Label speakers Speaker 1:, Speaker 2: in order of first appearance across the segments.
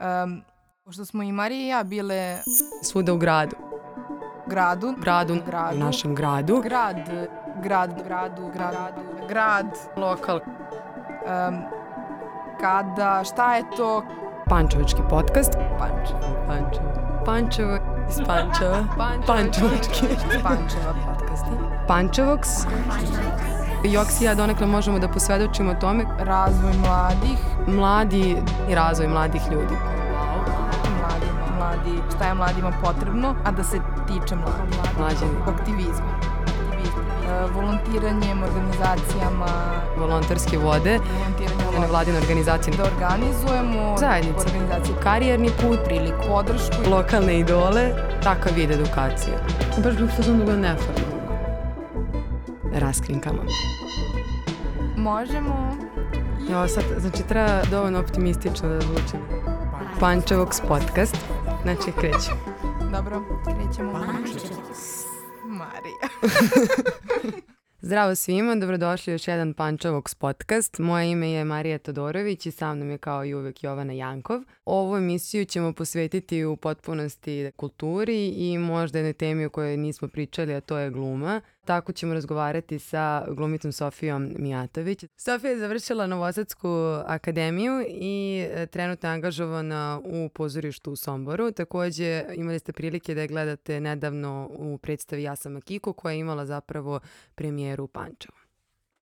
Speaker 1: Um, pošto smo i Marija i ja bile
Speaker 2: Svuda u gradu.
Speaker 1: gradu,
Speaker 2: Gradu,
Speaker 1: Gradu.
Speaker 2: u našem gradu.
Speaker 1: grad, grad, gradu, gradu, grad,
Speaker 2: Lokal.
Speaker 1: um, kada, šta je to
Speaker 2: Pančevački podcast.
Speaker 1: Pančevo?
Speaker 2: Pančevo. Pančevo iz Pančeva. Pančevački.
Speaker 1: Pančeva podcasti.
Speaker 2: Pančevoks. Joks i ja donekle možemo da posvedočimo tome
Speaker 1: Razvoj mladih,
Speaker 2: mladi i razvoj mladih ljudi.
Speaker 1: mladi, mladi, šta je mladima potrebno, a da se tiče mladih.
Speaker 2: Mlađi.
Speaker 1: Aktivizma. E, volontiranjem, organizacijama,
Speaker 2: Volonterske vode.
Speaker 1: volontiranje
Speaker 2: Nevladine organizacije.
Speaker 1: da organizujemo
Speaker 2: Zajednice.
Speaker 1: organizacije
Speaker 2: Karijerni put.
Speaker 1: priliku, podršku.
Speaker 2: Lokalne idole. Takav vid edukacije. Baš bih fazon da bude neformalno. Raskrinkama.
Speaker 1: Možemo
Speaker 2: Jo, sad, znači treba dovoljno optimistično da zvučim. Pančevoks podcast. Znači, krećem.
Speaker 1: Dobro, krećemo. Marija.
Speaker 2: Zdravo svima, dobrodošli u još jedan Pančevoks podcast. Moje ime je Marija Todorović i sa mnom je kao i uvek Jovana Jankov. Ovu emisiju ćemo posvetiti u potpunosti kulturi i možda jednoj temi o kojoj nismo pričali, a to je gluma. Tako ćemo razgovarati sa glumicom Sofijom Mijatović. Sofija je završila Novosadsku akademiju i e, trenutno je angažovana u pozorištu u Somboru. Takođe imali ste prilike da je gledate nedavno u predstavi Ja sam Akiko koja je imala zapravo premijeru u Pančevu.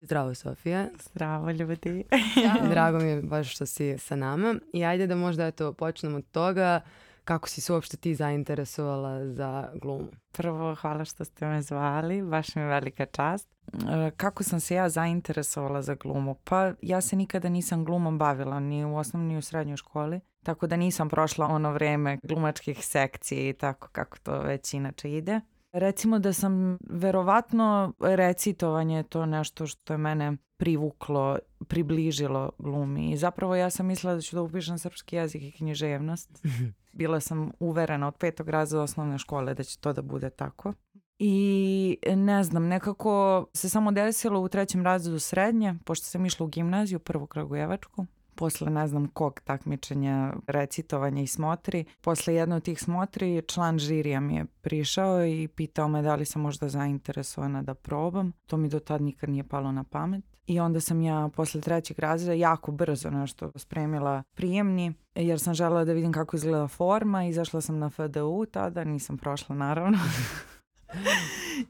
Speaker 2: Zdravo Sofija,
Speaker 3: Zdravo ljudi.
Speaker 2: drago mi je baš što si sa nama i ajde da možda eto počnemo od toga kako si se uopšte ti zainteresovala za glumu.
Speaker 3: Prvo, hvala što ste me zvali, baš mi je velika čast. E, Kako sam se ja zainteresovala za glumu? Pa ja se nikada nisam glumom bavila, ni u osnovnoj ni u srednjoj školi. Tako da nisam prošla ono vreme glumačkih sekcija i tako kako to već inače ide. Recimo da sam, verovatno, recitovanje je to nešto što je mene privuklo, približilo glumi. I zapravo ja sam mislila da ću da upišem srpski jezik i književnost. Bila sam uverena od petog razreda osnovne škole da će to da bude tako. I ne znam, nekako se samo desilo u trećem razredu srednje, pošto sam išla u gimnaziju, prvu Kragujevačku, posle ne znam kog takmičenja, recitovanja i smotri. Posle jedne od tih smotri član žirija mi je prišao i pitao me da li sam možda zainteresovana da probam. To mi do tad nikad nije palo na pamet. I onda sam ja posle trećeg razreda jako brzo nešto spremila prijemni jer sam želela da vidim kako izgleda forma. Izašla sam na FDU tada, nisam prošla naravno.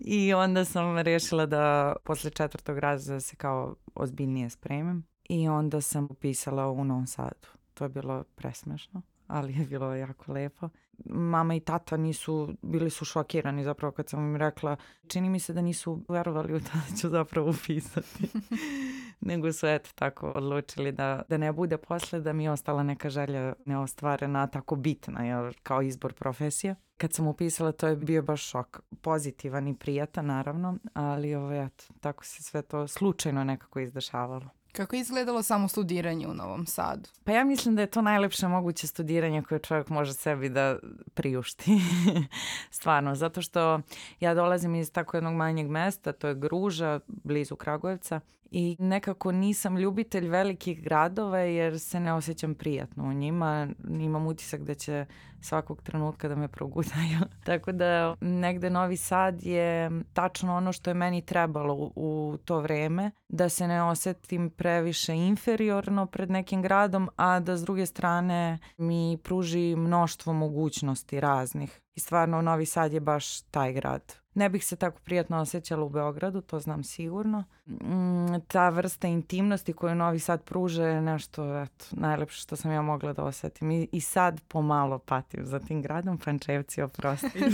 Speaker 3: I onda sam rešila da posle četvrtog razreda se kao ozbiljnije spremim. I onda sam upisala u Novom Sadu. To je bilo presmešno, ali je bilo jako lepo. Mama i tata nisu, bili su šokirani zapravo kad sam im rekla, čini mi se da nisu verovali u to da ću zapravo upisati. Nego su eto tako odlučili da, da ne bude posle, da mi je ostala neka želja neostvarena, tako bitna jel, kao izbor profesije. Kad sam upisala to je bio baš šok. Pozitivan i prijatan naravno, ali ovo, eto, tako se sve to slučajno nekako izdešavalo.
Speaker 1: Kako je izgledalo samo studiranje u Novom Sadu?
Speaker 3: Pa ja mislim da je to najlepše moguće studiranje koje čovjek može sebi da priušti. Stvarno, zato što ja dolazim iz tako jednog manjeg mesta, to je Gruža, blizu Kragujevca. I nekako nisam ljubitelj velikih gradova jer se ne osjećam prijatno u njima. Imam utisak da će svakog trenutka da me progutaju. Tako da negde Novi Sad je tačno ono što je meni trebalo u, u to vreme. Da se ne osetim previše inferiorno pred nekim gradom, a da s druge strane mi pruži mnoštvo mogućnosti raznih. I stvarno Novi Sad je baš taj grad. Ne bih se tako prijatno osjećala u Beogradu, to znam sigurno. Mm, ta vrsta intimnosti koju Novi Sad pruža je nešto eto, najlepše što sam ja mogla da osetim. I, I sad pomalo patim za tim gradom, Pančevci oprosti.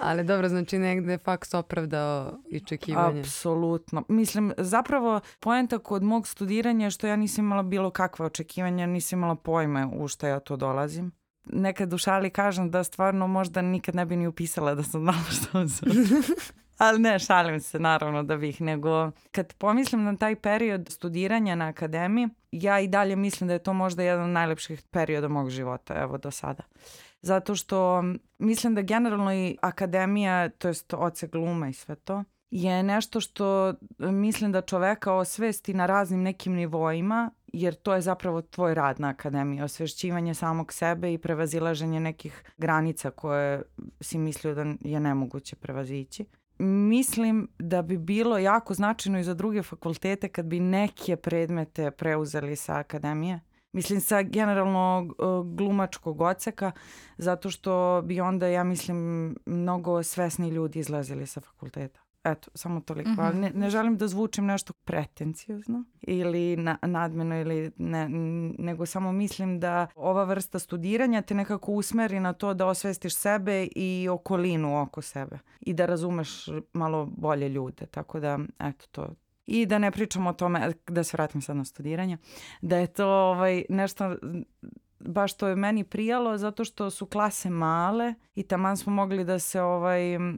Speaker 2: Ali dobro, znači negde je faks opravdao i čekivanje.
Speaker 3: Apsolutno. Mislim, zapravo poenta kod mog studiranja je što ja nisam imala bilo kakve očekivanja, nisam imala pojma u šta ja to dolazim. Nekad u šali kažem da stvarno možda nikad ne bi ni upisala da sam znala što sam. Ali ne, šalim se naravno da bih, nego kad pomislim na taj period studiranja na akademiji, ja i dalje mislim da je to možda jedan od najlepših perioda mog života, evo do sada. Zato što mislim da generalno i akademija, to jest oce gluma i sve to, je nešto što mislim da čoveka osvesti na raznim nekim nivoima jer to je zapravo tvoj rad na akademiji, osvešćivanje samog sebe i prevazilaženje nekih granica koje si mislio da je nemoguće prevazići. Mislim da bi bilo jako značajno i za druge fakultete kad bi neke predmete preuzeli sa akademije. Mislim sa generalno glumačkog oceka, zato što bi onda, ja mislim, mnogo svesni ljudi izlazili sa fakulteta. Eto, samo toliko. Mm -hmm. ne, ne želim da zvučim nešto pretencijozno ili na, nadmeno ili ne, nego samo mislim da ova vrsta studiranja te nekako usmeri na to da osvestiš sebe i okolinu oko sebe i da razumeš malo bolje ljude. Tako da, eto, to, i da ne pričamo o tome, da se vratim sad na studiranje, da je to ovaj, nešto baš to je meni prijalo zato što su klase male i taman smo mogli da se ovaj m,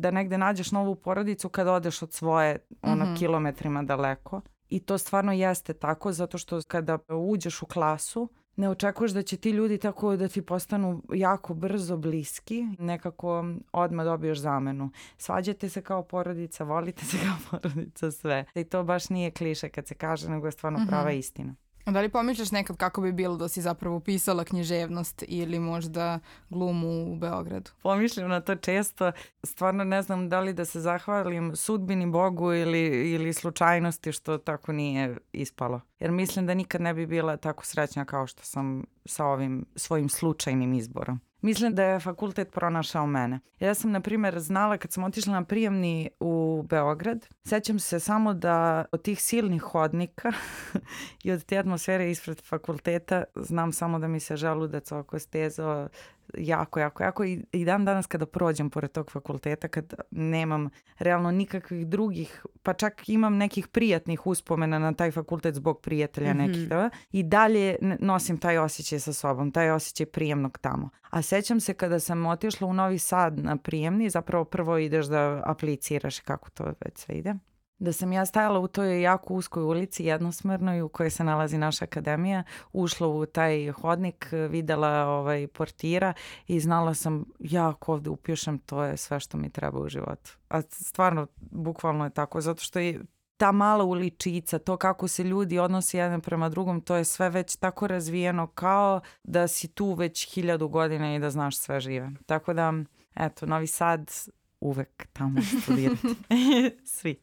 Speaker 3: da negde nađeš novu porodicu kad odeš od svoje ono mm -hmm. kilometrima daleko i to stvarno jeste tako zato što kada uđeš u klasu ne očekuješ da će ti ljudi tako da ti postanu jako brzo bliski, nekako odmah dobiješ zamenu. Svađate se kao porodica, volite se kao porodica, sve. I to baš nije kliše kad se kaže, nego je stvarno prava mm -hmm. istina.
Speaker 1: Da li pomišljaš nekad kako bi bilo da si zapravo upisala književnost ili možda glumu u Beogradu?
Speaker 3: Pomišljam na to često. Stvarno ne znam da li da se zahvalim sudbini Bogu ili, ili slučajnosti što tako nije ispalo. Jer mislim da nikad ne bi bila tako srećna kao što sam sa ovim svojim slučajnim izborom. Mislim da je fakultet pronašao mene. Ja sam, na primjer, znala kad sam otišla na prijemni u Beograd, sećam se samo da od tih silnih hodnika i od te atmosfere ispred fakulteta znam samo da mi se želudac oko stezao jako, jako, jako i, i dan danas kada prođem pored tog fakulteta, kad nemam realno nikakvih drugih, pa čak imam nekih prijatnih uspomena na taj fakultet zbog prijatelja mm -hmm. nekih, da, i dalje nosim taj osjećaj sa sobom, taj osjećaj prijemnog tamo. A sećam se kada sam otišla u Novi Sad na prijemni, zapravo prvo ideš da apliciraš kako to već sve ide da sam ja stajala u toj jako uskoj ulici jednosmernoj u kojoj se nalazi naša akademija, ušla u taj hodnik, videla ovaj portira i znala sam ja ako ovde upješem to je sve što mi treba u životu. A stvarno, bukvalno je tako, zato što je ta mala uličica, to kako se ljudi odnose jedan prema drugom, to je sve već tako razvijeno kao da si tu već hiljadu godina i da znaš sve žive. Tako da, eto, Novi Sad uvek tamo studirati. Svi.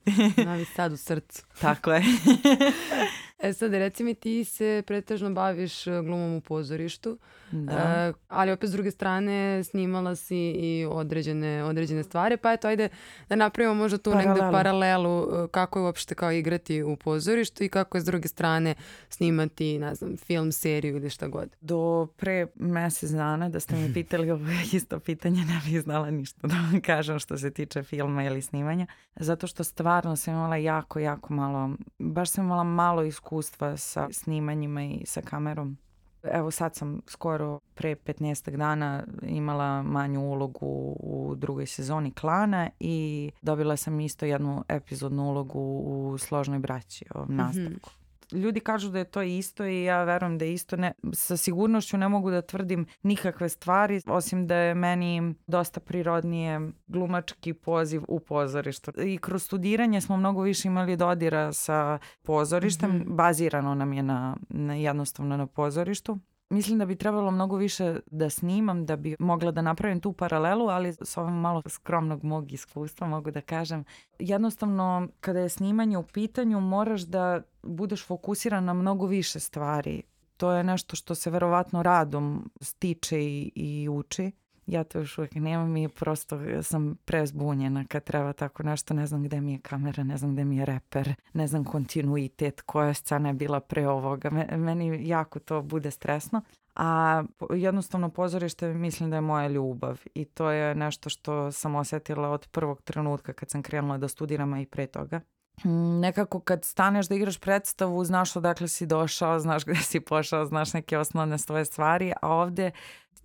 Speaker 2: Novi Sad u srcu.
Speaker 3: Tako je.
Speaker 2: e sad, reci mi, ti se pretežno baviš e, glumom u pozorištu,
Speaker 3: da.
Speaker 2: e, ali opet s druge strane snimala si i određene, određene stvari, pa eto, ajde da napravimo možda tu Paralelu. negde paralelu e, kako je uopšte kao igrati u pozorištu i kako je s druge strane snimati, ne znam, film, seriju ili šta god.
Speaker 3: Do pre mesec dana da ste me pitali ovo isto pitanje, ne bih znala ništa da vam kažem što se tiče filma ili snimanja, zato što stvarno sam imala jako, jako malo, baš sam imala malo iskustva sa snimanjima i sa kamerom. Evo sad sam skoro pre 15 dana imala manju ulogu u drugoj sezoni Klana i dobila sam isto jednu epizodnu ulogu u Složnoj braći, o nastavku. Mm -hmm ljudi kažu da je to isto i ja verujem da je isto. Ne, sa sigurnošću ne mogu da tvrdim nikakve stvari, osim da je meni dosta prirodnije glumački poziv u pozorištu. I kroz studiranje smo mnogo više imali dodira sa pozorištem, mm -hmm. bazirano nam je na, na jednostavno na pozorištu. Mislim da bi trebalo mnogo više da snimam da bi mogla da napravim tu paralelu, ali s ovim malo skromnog mog iskustva mogu da kažem. Jednostavno, kada je snimanje u pitanju, moraš da budeš fokusiran na mnogo više stvari. To je nešto što se verovatno radom stiče i, i uči. Ja to još uvijek nemam i prosto sam prezbunjena kad treba tako nešto. Ne znam gde mi je kamera, ne znam gde mi je reper, ne znam kontinuitet, koja scena je bila pre ovoga. Meni jako to bude stresno. A jednostavno pozorište mislim da je moja ljubav i to je nešto što sam osetila od prvog trenutka kad sam krenula da studiram, a i pre toga. Mm, nekako kad staneš da igraš predstavu, znaš odakle si došao, znaš gde si pošao, znaš neke osnovne svoje stvari, a ovde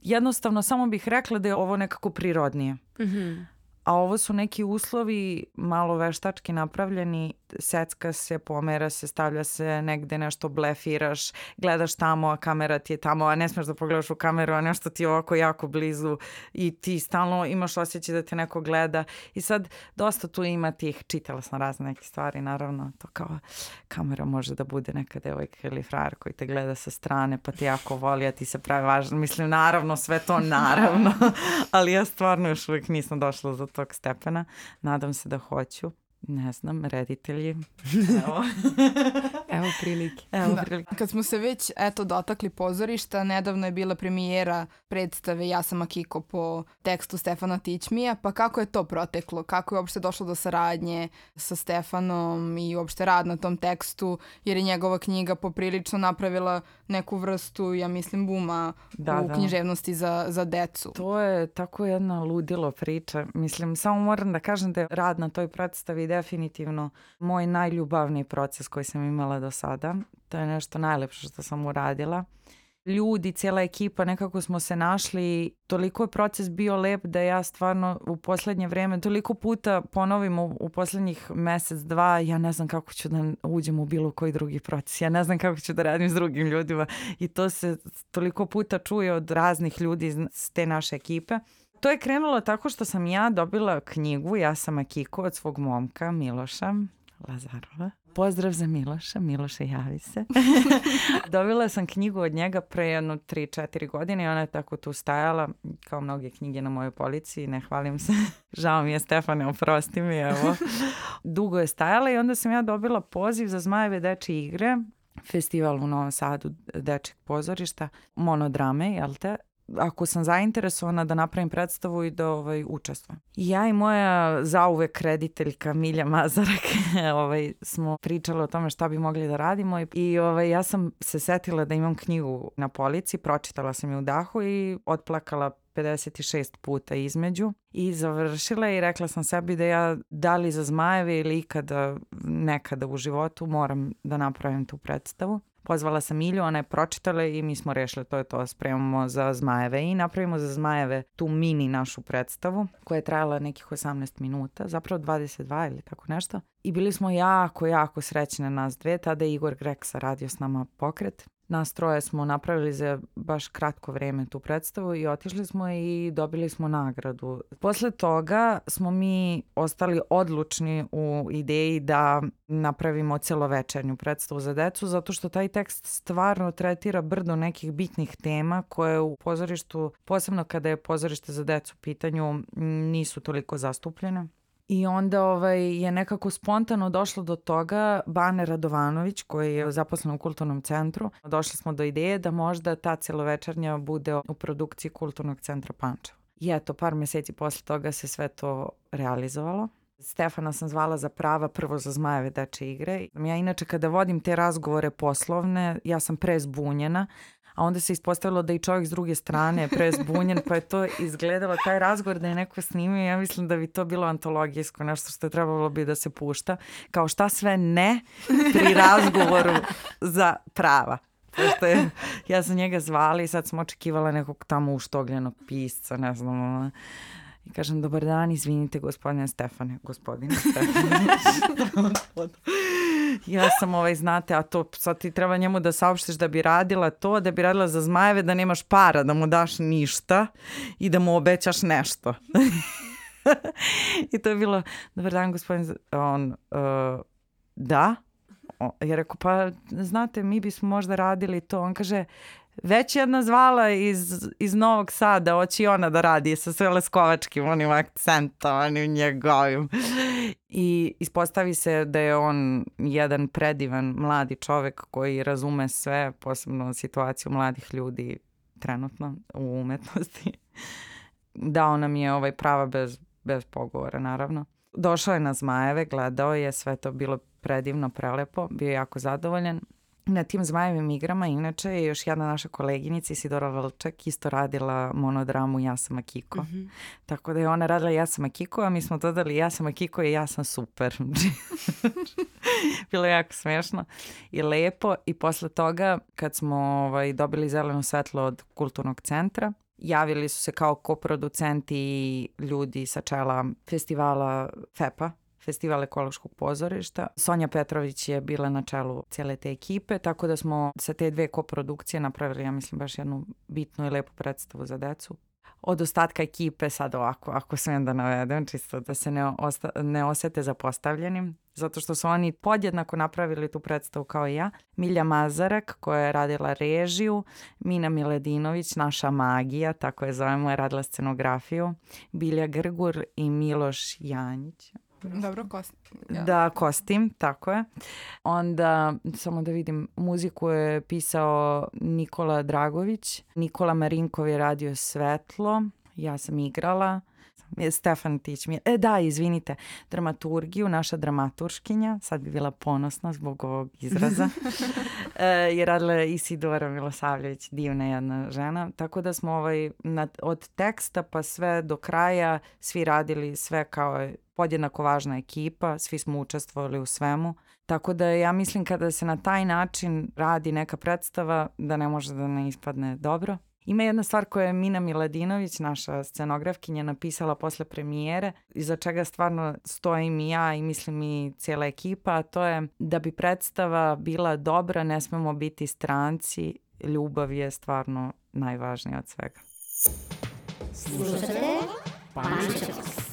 Speaker 3: jednostavno samo bih rekla da je ovo nekako prirodnije. Mm -hmm. A ovo su neki uslovi malo veštački napravljeni secka se, pomera se, stavlja se negde nešto blefiraš, gledaš tamo, a kamera ti je tamo, a ne smeš da pogledaš u kameru, a nešto ti je ovako jako blizu i ti stalno imaš osjećaj da te neko gleda i sad dosta tu ima tih, čitala sam razne neke stvari, naravno, to kao kamera može da bude neka devojka ili frajer koji te gleda sa strane pa te jako voli, a ti se pravi važno. Mislim, naravno, sve to naravno, ali ja stvarno još uvijek nisam došla do tog stepena. Nadam se da hoću ne znam, reditelji.
Speaker 2: Evo. Evo prilike.
Speaker 1: Evo da. prilike. Kad smo se već eto dotakli pozorišta, nedavno je bila premijera predstave Ja sam Akiko po tekstu Stefana Tićmija, pa kako je to proteklo? Kako je uopšte došlo do saradnje sa Stefanom i uopšte rad na tom tekstu, jer je njegova knjiga poprilično napravila neku vrstu, ja mislim, buma da, u da. književnosti za, za decu.
Speaker 3: To je tako jedna ludilo priča. Mislim, samo moram da kažem da je rad na toj predstavi definitivno moj najljubavniji proces koji sam imala do sada. To je nešto najlepše što sam uradila. Ljudi, cijela ekipa, nekako smo se našli. Toliko je proces bio lep da ja stvarno u poslednje vreme toliko puta ponovim u, u poslednjih mesec, dva, ja ne znam kako ću da uđem u bilo koji drugi proces. Ja ne znam kako ću da radim s drugim ljudima i to se toliko puta čuje od raznih ljudi iz te naše ekipe. To je krenulo tako što sam ja dobila knjigu, ja sam Akiko od svog momka Miloša Lazarova. Pozdrav za Miloša, Miloša javi se. dobila sam knjigu od njega pre jedno 3-4 godine i ona je tako tu stajala kao mnoge knjige na mojoj policiji, ne hvalim se. Žao mi je Stefane, oprosti mi, evo. Dugo je stajala i onda sam ja dobila poziv za Zmajeve deče igre festival u Novom Sadu dečeg pozorišta, monodrame, jel te? Ako sam zainteresovana da napravim predstavu i da ovaj, učestvujem. Ja i moja zauvek rediteljka Milja Mazarak ovaj, smo pričali o tome šta bi mogli da radimo i, i ovaj, ja sam se setila da imam knjigu na polici, pročitala sam je u dahu i otplakala 56 puta između i završila i rekla sam sebi da ja da li za zmajeve ili ikada nekada u životu moram da napravim tu predstavu. Pozvala sam Milju, ona je pročitala i mi smo rešili to je to, spremamo za zmajeve. I napravimo za zmajeve tu mini našu predstavu koja je trajala nekih 18 minuta, zapravo 22 ili tako nešto. I bili smo jako, jako srećne nas dve, tada je Igor Greksa radio s nama pokret Nas troje smo napravili za baš kratko vreme tu predstavu i otišli smo i dobili smo nagradu. Posle toga smo mi ostali odlučni u ideji da napravimo celovečernju predstavu za decu, zato što taj tekst stvarno tretira brdo nekih bitnih tema koje u pozorištu, posebno kada je pozorište za decu u pitanju, nisu toliko zastupljene. I onda ovaj, je nekako spontano došlo do toga Bane Radovanović koji je zaposlen u kulturnom centru. Došli smo do ideje da možda ta celovečernja bude u produkciji kulturnog centra Pančevo. I eto, par meseci posle toga se sve to realizovalo. Stefana sam zvala za prava prvo za Zmajeve deče igre. Ja inače kada vodim te razgovore poslovne, ja sam prezbunjena a onda se ispostavilo da i čovjek s druge strane je prezbunjen, pa je to izgledalo taj razgovor da je neko snimio, ja mislim da bi to bilo antologijsko, nešto što je trebalo bi da se pušta, kao šta sve ne pri razgovoru za prava. Pošto je, ja sam njega zvala i sad sam očekivala nekog tamo uštogljenog pisca, ne znam, I kažem, dobar dan, izvinite gospodine Stefane, gospodine Stefane. ja sam ovaj, znate, a to sad ti treba njemu da saopštiš da bi radila to, da bi radila za zmajeve, da nemaš para, da mu daš ništa i da mu obećaš nešto. I to je bilo, dobar dan gospodin, on, uh, da, ja rekao, pa znate, mi bismo možda radili to. On kaže, Već jedna zvala iz, iz Novog Sada, hoće ona da radi sa sve leskovačkim onim akcentom, onim njegovim. I ispostavi se da je on jedan predivan mladi čovek koji razume sve, posebno situaciju mladih ljudi trenutno u umetnosti. Dao nam je ovaj prava bez, bez pogovora, naravno. Došao je na Zmajeve, gledao je, sve to bilo predivno, prelepo, bio jako zadovoljan Na tim zmajevim igrama inače je još jedna naša koleginica Isidora Valčak isto radila monodramu Ja sam Akiko. Mm -hmm. Tako da je ona radila Ja sam Akiko, a mi smo dodali Ja sam Akiko i Ja sam super. Bilo je jako smešno i lepo i posle toga kad smo ovaj, dobili zeleno svetlo od kulturnog centra, javili su se kao koproducenti ljudi sa čela festivala FEPA, festival ekološkog pozorišta. Sonja Petrović je bila na čelu cijele te ekipe, tako da smo sa te dve koprodukcije napravili, ja mislim, baš jednu bitnu i lepu predstavu za decu od ostatka ekipe sad ovako, ako smijem da navedem, čisto da se ne, osta, ne osete zapostavljenim, zato što su oni podjednako napravili tu predstavu kao i ja. Milja Mazarak koja je radila režiju, Mina Miledinović, naša magija, tako je zovemo, je radila scenografiju, Bilja Grgur i Miloš Janjić.
Speaker 1: Dobro, kostim.
Speaker 3: Ja. Da, kostim, tako je. Onda, samo da vidim, muziku je pisao Nikola Dragović. Nikola Marinkov je radio svetlo. Ja sam igrala. Stefan Tić mi je, e da, izvinite, dramaturgiju, naša dramaturškinja, sad bi bila ponosna zbog ovog izraza, e, je radila Isidora Milosavljević, divna jedna žena, tako da smo ovaj, na, od teksta pa sve do kraja svi radili sve kao podjednako važna ekipa, svi smo učestvovali u svemu. Tako da ja mislim kada se na taj način radi neka predstava da ne može da ne ispadne dobro. Ima jedna stvar koja je Mina Miladinović, naša scenografkinja, napisala posle premijere, iza čega stvarno stojim i ja i mislim i cijela ekipa, a to je da bi predstava bila dobra, ne smemo biti stranci, ljubav je stvarno najvažnija od svega. Slušajte, Pančevac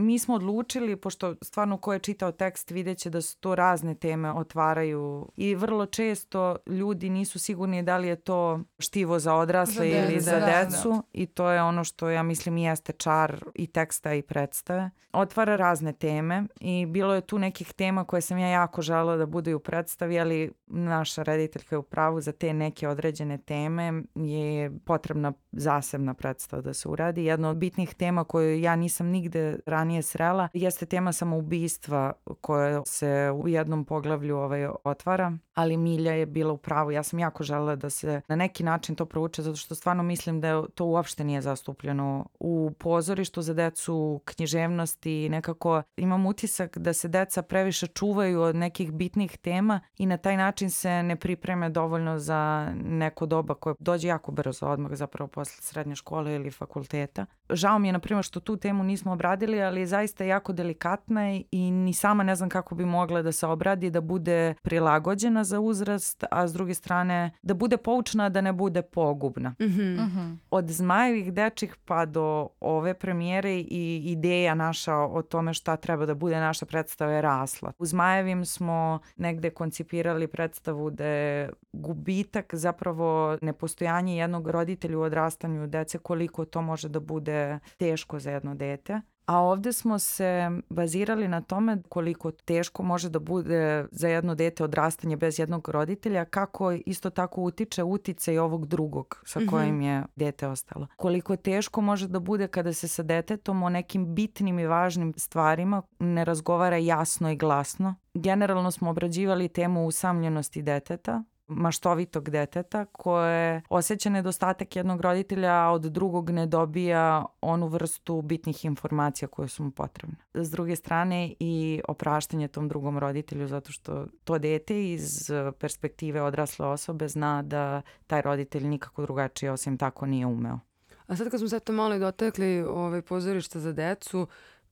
Speaker 3: mi smo odlučili, pošto stvarno ko je čitao tekst videće da su to razne teme otvaraju i vrlo često ljudi nisu sigurni da li je to štivo za odrasle za ili za da, decu da. i to je ono što ja mislim i jeste čar i teksta i predstave. Otvara razne teme i bilo je tu nekih tema koje sam ja jako žela da bude u predstavi, ali naša rediteljka je u pravu za te neke određene teme je potrebna zasebna predstava da se uradi. Jedna od bitnih tema koju ja nisam nigde ranije srela jeste tema samoubistva koja se u jednom poglavlju ovaj, otvara, ali Milja je bila u pravu. Ja sam jako želela da se na neki način to prouče zato što stvarno mislim da to uopšte nije zastupljeno u pozorištu za decu, književnosti, nekako imam utisak da se deca previše čuvaju od nekih bitnih tema i na taj način se ne pripreme dovoljno za neko doba koje dođe jako brzo odmah zapravo posle srednje škole ili fakulteta. Žao mi je na primjer što tu temu nismo obradili, ali je zaista jako delikatna i ni sama ne znam kako bi mogla da se obradi, da bude prilagođena za uzrast, a s druge strane da bude poučna, da ne bude pogubna. Mm -hmm. Mm -hmm. Od Zmajevih dečih pa do ove premijere i ideja naša o tome šta treba da bude naša predstava je rasla. U Zmajevim smo negde koncipirali predstavu da je gubitak zapravo nepostojanje jednog roditelja u odrastanju dece, koliko to može da bude teško za jedno dete. A ovde smo se bazirali na tome koliko teško može da bude za jedno dete odrastanje bez jednog roditelja, kako isto tako utiče uticaj ovog drugog sa mhm. kojim je dete ostalo. Koliko teško može da bude kada se sa detetom o nekim bitnim i važnim stvarima ne razgovara jasno i glasno. Generalno smo obrađivali temu usamljenosti deteta, maštovitog deteta koje osjeća nedostatak jednog roditelja, a od drugog ne dobija onu vrstu bitnih informacija koje su mu potrebne. S druge strane i opraštanje tom drugom roditelju zato što to dete iz perspektive odrasle osobe zna da taj roditelj nikako drugačije osim tako nije umeo.
Speaker 2: A sad kad smo se to malo i dotakli ovaj, pozorišta za decu,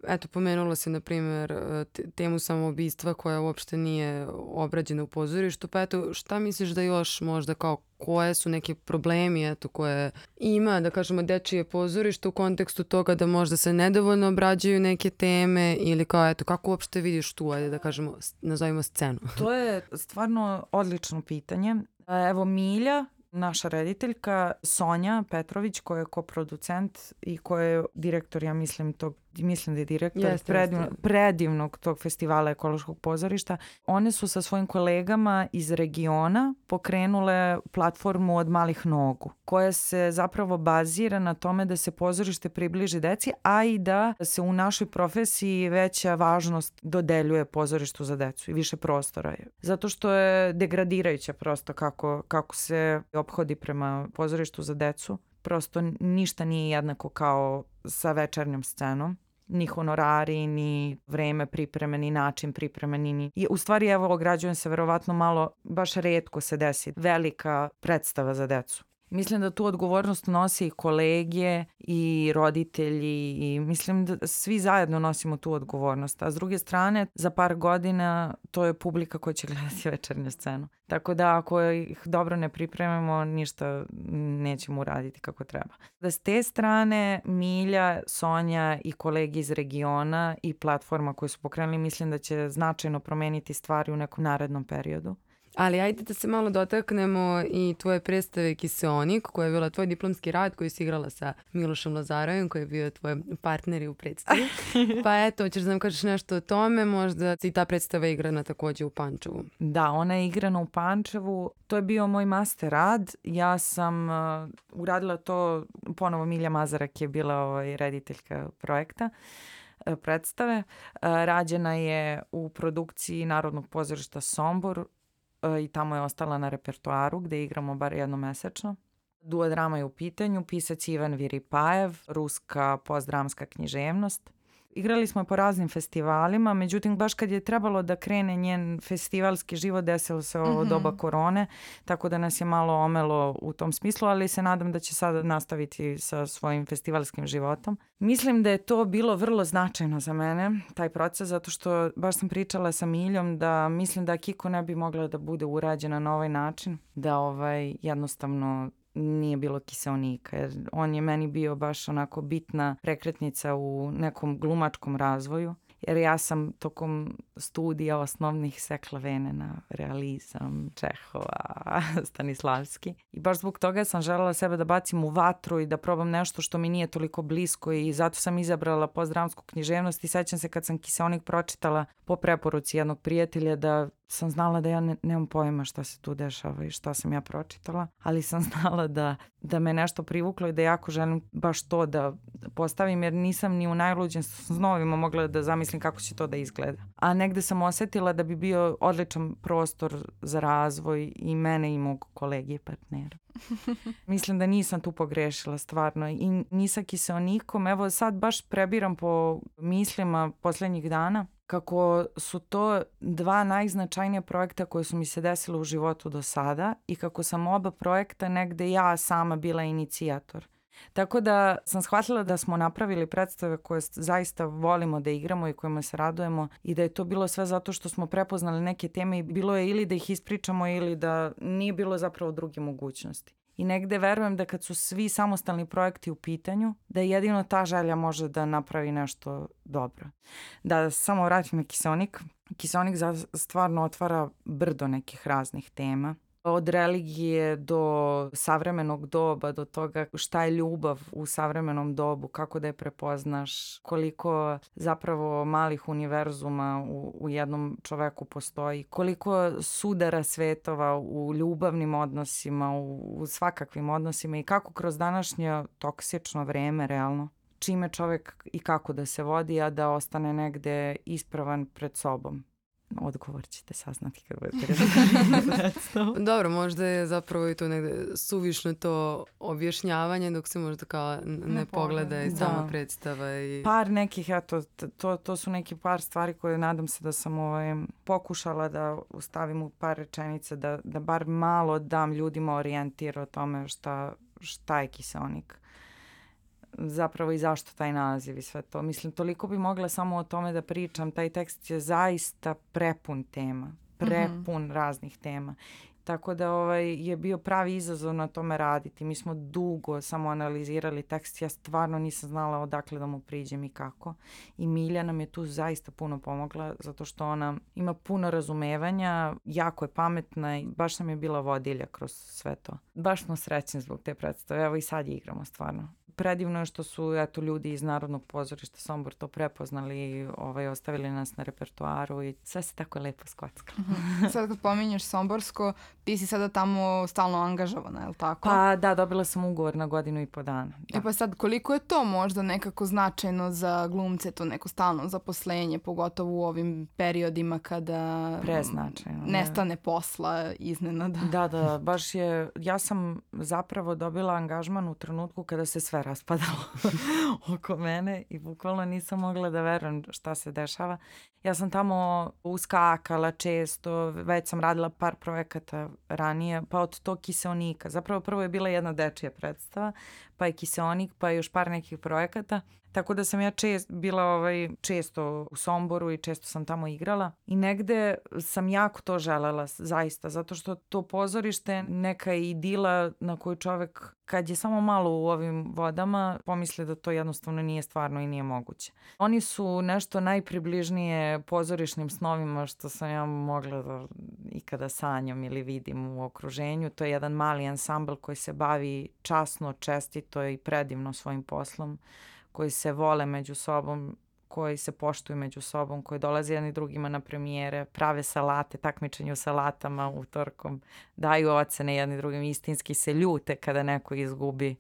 Speaker 2: Eto, pomenula se, na primjer, e, temu samoubistva koja uopšte nije obrađena u pozorištu, pa eto, šta misliš da još možda kao koje su neki problemi eto, koje ima, da kažemo, dečije pozorište u kontekstu toga da možda se nedovoljno obrađaju neke teme ili kao, eto, kako uopšte vidiš tu, ajde da kažemo, nazovimo scenu?
Speaker 3: To je stvarno odlično pitanje. Evo Milja, naša rediteljka Sonja Petrović koja je koproducent i koja je direktor, ja mislim, tog mislim da je direktor jeste, predivno, jeste. predivnog tog festivala ekološkog pozorišta. One su sa svojim kolegama iz regiona pokrenule platformu od malih nogu, koja se zapravo bazira na tome da se pozorište približi deci, a i da se u našoj profesiji veća važnost dodeljuje pozorištu za decu i više prostora je. Zato što je degradirajuća prosto kako, kako se ophodi prema pozorištu za decu prosto ništa nije jednako kao sa večernjom scenom ni honorari, ni vreme pripreme, ni način pripreme, ni, ni... U stvari, evo, ograđujem se verovatno malo, baš redko se desi velika predstava za decu. Mislim da tu odgovornost nosi i kolege i roditelji i mislim da svi zajedno nosimo tu odgovornost. A s druge strane, za par godina to je publika koja će gledati večernju scenu. Tako da ako ih dobro ne pripremimo, ništa nećemo uraditi kako treba. Da s te strane Milja, Sonja i kolegi iz regiona i platforma koju su pokrenuli mislim da će značajno promeniti stvari u nekom narednom periodu.
Speaker 2: Ali ajde da se malo dotaknemo i tvoje predstave Kiseonik, koja je bila tvoj diplomski rad koji si igrala sa Milošom Lazarovim, koji je bio tvoj partner u predstavi. pa eto, hoćeš da nam kažeš nešto o tome, možda i ta predstava je igrana takođe u Pančevu.
Speaker 3: Da, ona je igrana u Pančevu. To je bio moj master rad. Ja sam uh, uradila to, ponovo Milja Mazarak je bila ovaj, rediteljka projekta uh, predstave. Uh, rađena je u produkciji Narodnog pozorišta Sombor i tamo je ostala na repertoaru gde igramo bar jednomesečno. Duodrama je u pitanju, pisac Ivan Viripajev, ruska postdramska književnost. Igrali smo po raznim festivalima, međutim baš kad je trebalo da krene njen festivalski život desilo se ovo mm -hmm. doba korone, tako da nas je malo omelo u tom smislu, ali se nadam da će sada nastaviti sa svojim festivalskim životom. Mislim da je to bilo vrlo značajno za mene, taj proces, zato što baš sam pričala sa Miljom da mislim da Kiko ne bi mogla da bude urađena na ovaj način, da ovaj jednostavno nije bilo kiseonika, jer on je meni bio baš onako bitna prekretnica u nekom glumačkom razvoju jer ja sam tokom studija osnovnih sekla vene na realizam, Čehova, Stanislavski. I baš zbog toga sam želela sebe da bacim u vatru i da probam nešto što mi nije toliko blisko i zato sam izabrala pozdravsku književnost i sećam se kad sam Kiseonik pročitala po preporuci jednog prijatelja da sam znala da ja ne, nemam pojma šta se tu dešava i šta sam ja pročitala, ali sam znala da, da me nešto privuklo i da jako želim baš to da postavim jer nisam ni u najluđim snovima mogla da zamislim kako će to da izgleda. A negde sam osetila da bi bio odličan prostor za razvoj i mene i mog kolege i partnera. Mislim da nisam tu pogrešila stvarno i nisaki se o nikom. Evo sad baš prebiram po mislima poslednjih dana kako su to dva najznačajnija projekta koje su mi se desile u životu do sada i kako sam oba projekta negde ja sama bila inicijator. Tako da sam shvatila da smo napravili predstave koje zaista volimo da igramo i kojima se radujemo i da je to bilo sve zato što smo prepoznali neke teme i bilo je ili da ih ispričamo ili da nije bilo zapravo druge mogućnosti. I negde verujem da kad su svi samostalni projekti u pitanju, da jedino ta želja može da napravi nešto dobro. Da samo vratim na Kisonik. Kisonik stvarno otvara brdo nekih raznih tema od religije do savremenog doba, do toga šta je ljubav u savremenom dobu, kako da je prepoznaš, koliko zapravo malih univerzuma u, u jednom čoveku postoji, koliko sudara svetova u ljubavnim odnosima, u, u svakakvim odnosima i kako kroz današnje toksično vreme realno čime čovek i kako da se vodi, a da ostane negde ispravan pred sobom odgovor ćete saznati kad budete
Speaker 2: Dobro, možda je zapravo i to negde suvišno to objašnjavanje dok se možda kao ne, ne pogleda i sama da. predstava. I...
Speaker 3: Par nekih, eto, to, to su neki par stvari koje nadam se da sam ovaj, pokušala da ustavim u par rečenica, da, da bar malo dam ljudima orijentir o tome šta, šta je kiselnik zapravo i zašto taj naziv i sve to. Mislim, toliko bi mogla samo o tome da pričam. Taj tekst je zaista prepun tema. Prepun mm -hmm. raznih tema. Tako da ovaj, je bio pravi izazov na tome raditi. Mi smo dugo samo analizirali tekst. Ja stvarno nisam znala odakle da mu priđem i kako. I Milja nam je tu zaista puno pomogla zato što ona ima puno razumevanja, jako je pametna i baš nam je bila vodilja kroz sve to. Baš smo srećni zbog te predstave. Evo i sad je igramo stvarno predivno je što su eto, ljudi iz Narodnog pozorišta Sombor to prepoznali i ovaj, ostavili nas na repertoaru i sve se tako lepo skockalo. Uh
Speaker 1: mhm. -huh. Sad kad pominješ Somborsko, ti si sada tamo stalno angažovana, je li tako?
Speaker 3: Pa da, dobila sam ugovor na godinu i po dana. Da.
Speaker 1: E pa sad, koliko je to možda nekako značajno za glumce, to neko stalno zaposlenje, pogotovo u ovim periodima kada
Speaker 3: Preznačajno.
Speaker 1: Da. nestane da. posla iznenada.
Speaker 3: Da, da, baš je, ja sam zapravo dobila angažman u trenutku kada se sve raspadalo oko mene i bukvalno nisam mogla da verujem šta se dešava. Ja sam tamo uskakala često, već sam radila par projekata ranije, pa od tog kiseonika. Zapravo prvo je bila jedna dečija predstava, pa je kiseonik, pa je još par nekih projekata. Tako da sam ja čest, bila ovaj, često u Somboru i često sam tamo igrala i negde sam jako to želela zaista zato što to pozorište neka idila na koju čovek kad je samo malo u ovim vodama pomisli da to jednostavno nije stvarno i nije moguće. Oni su nešto najpribližnije pozorišnim snovima što sam ja mogla da ikada sanjam ili vidim u okruženju. To je jedan mali ansambl koji se bavi časno, čestito i predivno svojim poslom koji se vole među sobom, koji se poštuju među sobom, koji dolaze jedni drugima na premijere, prave salate, takmičenju salatama utorkom, daju ocene jedni drugim, istinski se ljute kada neko izgubi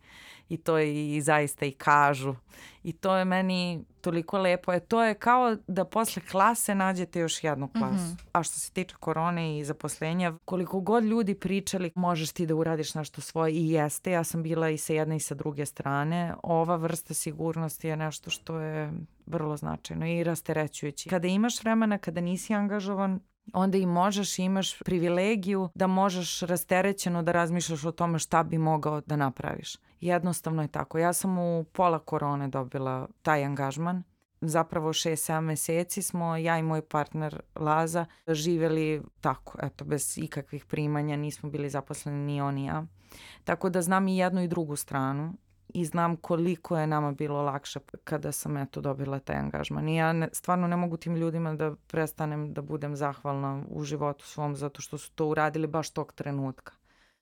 Speaker 3: i to i, zaista i kažu. I to je meni toliko lepo. E, to je kao da posle klase nađete još jednu klasu. Mm -hmm. A što se tiče korone i zaposlenja, koliko god ljudi pričali možeš ti da uradiš nešto svoje i jeste. Ja sam bila i sa jedne i sa druge strane. Ova vrsta sigurnosti je nešto što je vrlo značajno i rasterećujući. Kada imaš vremena, kada nisi angažovan, onda i možeš i imaš privilegiju da možeš rasterećeno da razmišljaš o tome šta bi mogao da napraviš. Jednostavno je tako. Ja sam u pola korone dobila taj angažman. Zapravo 6-7 meseci smo ja i moj partner Laza živeli tako, eto, bez ikakvih primanja, nismo bili zaposleni ni on i ja. Tako da znam i jednu i drugu stranu i znam koliko je nama bilo lakše kada sam eto dobila taj angažman. I ja ne, stvarno ne mogu tim ljudima da prestanem da budem zahvalna u životu svom zato što su to uradili baš tog trenutka.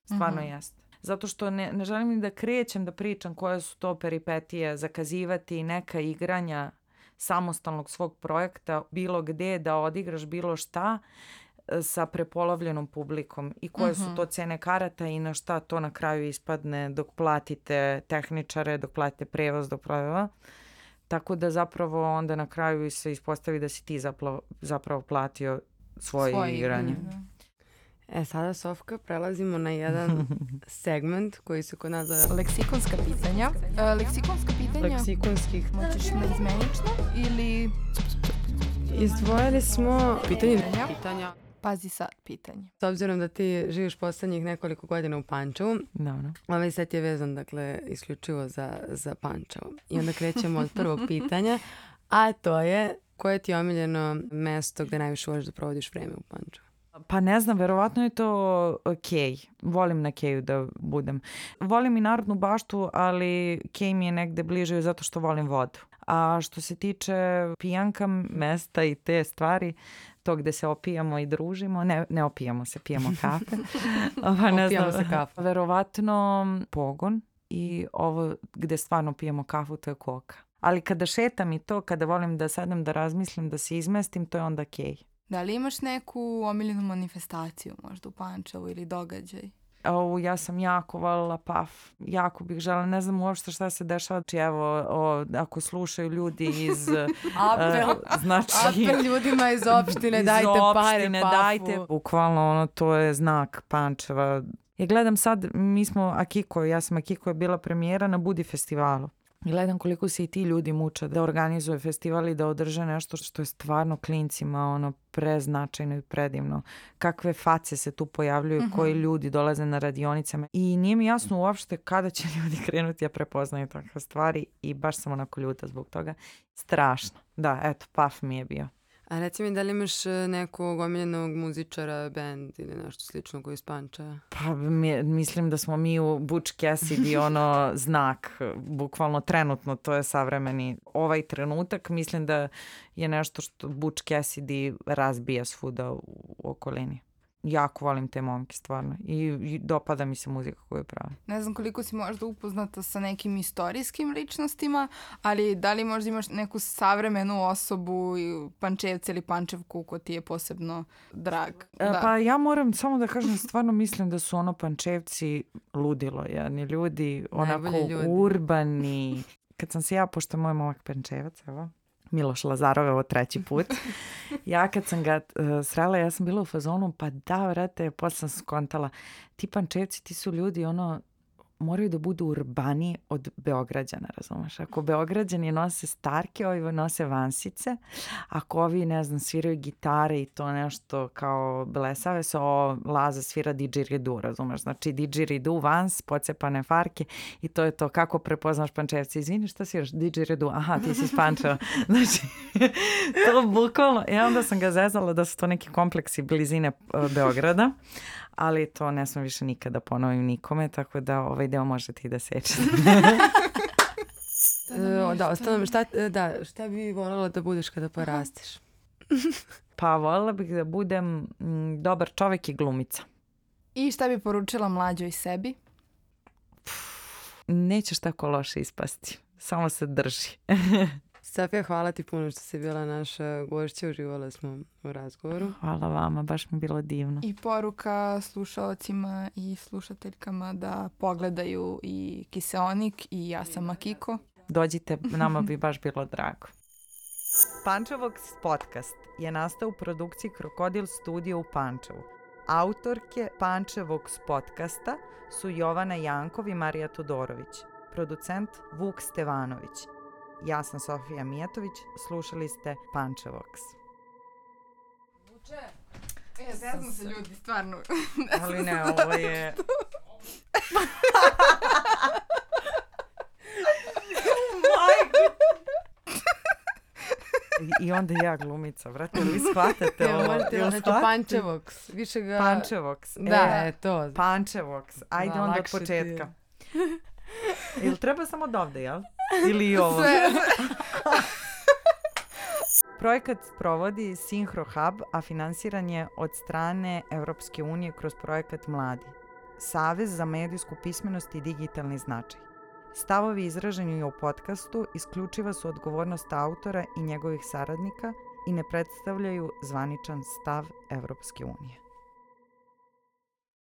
Speaker 3: Stvarno mm -hmm. jeste. Zato što ne, ne želim ni da krećem da pričam koje su to peripetije, zakazivati neka igranja samostalnog svog projekta bilo gde da odigraš bilo šta sa prepolovljenom publikom i koje su to cene karata i na šta to na kraju ispadne dok platite tehničare, dok platite prevoz, dok platite... Tako da zapravo onda na kraju se ispostavi da si ti zapravo, zapravo platio svoje, svoje igranje. Da.
Speaker 2: E, sada, Sofka, prelazimo na jedan segment koji se kod nas zove...
Speaker 1: Leksikonska pitanja. E, leksikonska pitanja...
Speaker 2: Leksikonskih...
Speaker 1: Moćeš na izmenično ili...
Speaker 2: Izdvojili smo pitanje pitanja.
Speaker 1: Pazi sad pitanje.
Speaker 2: S obzirom da ti živiš poslednjih nekoliko godina u Pančevu,
Speaker 3: Dobro.
Speaker 2: ovaj set je vezan dakle isključivo za, za Pančevo. I onda krećemo od prvog pitanja, a to je koje ti je omiljeno mesto gde najviše voliš da provodiš vreme u Pančevu?
Speaker 3: Pa ne znam, verovatno je to Kej. Volim na Keju da budem. Volim i Narodnu baštu, ali Kej mi je negde bliže zato što volim vodu. A što se tiče pijanka mesta i te stvari, to gde se opijamo i družimo, ne, ne opijamo se, pijemo kafe.
Speaker 2: Ova, ne opijamo znam, se kafu.
Speaker 3: Verovatno pogon i ovo gde stvarno pijemo kafu, to je koka. Ali kada šetam i to, kada volim da sedem da razmislim, da se izmestim, to je onda kej.
Speaker 1: Da li imaš neku omiljenu manifestaciju možda u Pančevu ili događaj?
Speaker 3: O, ja sam jako volila PAF, jako bih žela, ne znam uopšte šta se dešava, či evo, o, ako slušaju ljudi iz...
Speaker 1: apel, uh, znači, apel ljudima iz opštine, iz dajte opštine, pare PAF-u.
Speaker 3: dajte, bukvalno ono, to je znak Pančeva. Ja gledam sad, mi smo Akiko, ja sam Akiko je bila premijera na Budi festivalu. Gledam koliko se i ti ljudi muče da organizuje festival i da održe nešto što je stvarno klincima ono preznačajno i predivno. Kakve face se tu pojavljuju, mhm. -huh. koji ljudi dolaze na radionicama i nije mi jasno uopšte kada će ljudi krenuti ja prepoznaju takve stvari i baš sam onako ljuta zbog toga. Strašno. Da, eto, paf mi je bio.
Speaker 2: A reci mi, da li imaš e, nekog omiljenog muzičara, band ili nešto slično koji ispanča?
Speaker 3: Pa mi, mislim da smo mi u Butch Cassidy ono znak, bukvalno trenutno to je savremeni ovaj trenutak. Mislim da je nešto što Butch Cassidy razbija svuda u okolini jako volim te momke stvarno i, i dopada mi se muzika koju pravi.
Speaker 1: Ne znam koliko si možda upoznata sa nekim istorijskim ličnostima, ali da li možda imaš neku savremenu osobu, Pančevce ili Pančevku ko ti je posebno drag?
Speaker 3: E, da. Pa ja moram samo da kažem, stvarno mislim da su ono Pančevci ludilo, jedni ljudi, onako ljudi. urbani. Kad sam se ja, pošto moj momak Pančevac, evo, Miloš Lazarove ovo treći put. Ja kad sam ga uh, srela, ja sam bila u fazonu, pa da, vrate, posle sam skontala, ti pančevci, ti su ljudi, ono, moraju da budu urbaniji od Beograđana, razumeš? Ako Beograđani nose starke, ovi nose vansice, ako ovi, ne znam, sviraju gitare i to nešto kao blesave se, o Laza svira didgeridoo, razumeš? Znači didgeridoo, vans, pocepane farke i to je to. Kako prepoznaš pančevci? Izvini, šta sviraš? Didgeridoo. Aha, ti si iz Pančeva. Znači, to bukvalno. I onda sam ga zezala da su to neki kompleksi blizine uh, Beograda ali to ne sam više nikada ponovim nikome, tako da ovaj deo možete i da sečete.
Speaker 2: E, da, ostalo, šta, e, da, šta bi voljela da budeš kada porasteš?
Speaker 3: pa voljela bih da budem m, dobar čovek i glumica.
Speaker 1: I šta bi poručila mlađoj sebi?
Speaker 3: Nećeš tako loše ispasti. Samo se drži.
Speaker 2: Safija, hvala ti puno što si bila naša gošća, uživala smo u razgovoru.
Speaker 3: Hvala vama, baš mi bilo divno.
Speaker 1: I poruka slušalcima i slušateljkama da pogledaju i Kiseonik i ja sam Akiko.
Speaker 3: Dođite, nama bi baš bilo drago. Pančevox podcast je nastao u produkciji Krokodil studio u Pančevu. Autorke Pančevox podcasta su Jovana Jankov i Marija Todorović. Producent Vuk Stevanović. Ja sam Sofija Mijatović, slušali ste Pančevox.
Speaker 1: E, zeznam se ljudi, stvarno.
Speaker 3: Ali ne, ovo je... I, I onda ja glumica, vrate, vi shvatate
Speaker 2: Evo,
Speaker 3: ovo?
Speaker 2: možete,
Speaker 3: Jel
Speaker 2: znači,
Speaker 3: shvatate?
Speaker 2: Pančevox. Više ga...
Speaker 3: Pančevox.
Speaker 2: Da,
Speaker 3: E,
Speaker 2: e, to.
Speaker 3: Pančevox. Ajde
Speaker 2: Da,
Speaker 3: onda od početka. Ili treba samo od ovde, jel? Ili i ovo?
Speaker 1: Sve.
Speaker 3: Projekat provodi Synchro Hub, a finansiran je od strane Evropske unije kroz projekat Mladi. Savez za medijsku pismenost i digitalni značaj. Stavovi izraženi u podcastu isključiva su odgovornost autora i njegovih saradnika i ne predstavljaju zvaničan stav Evropske unije.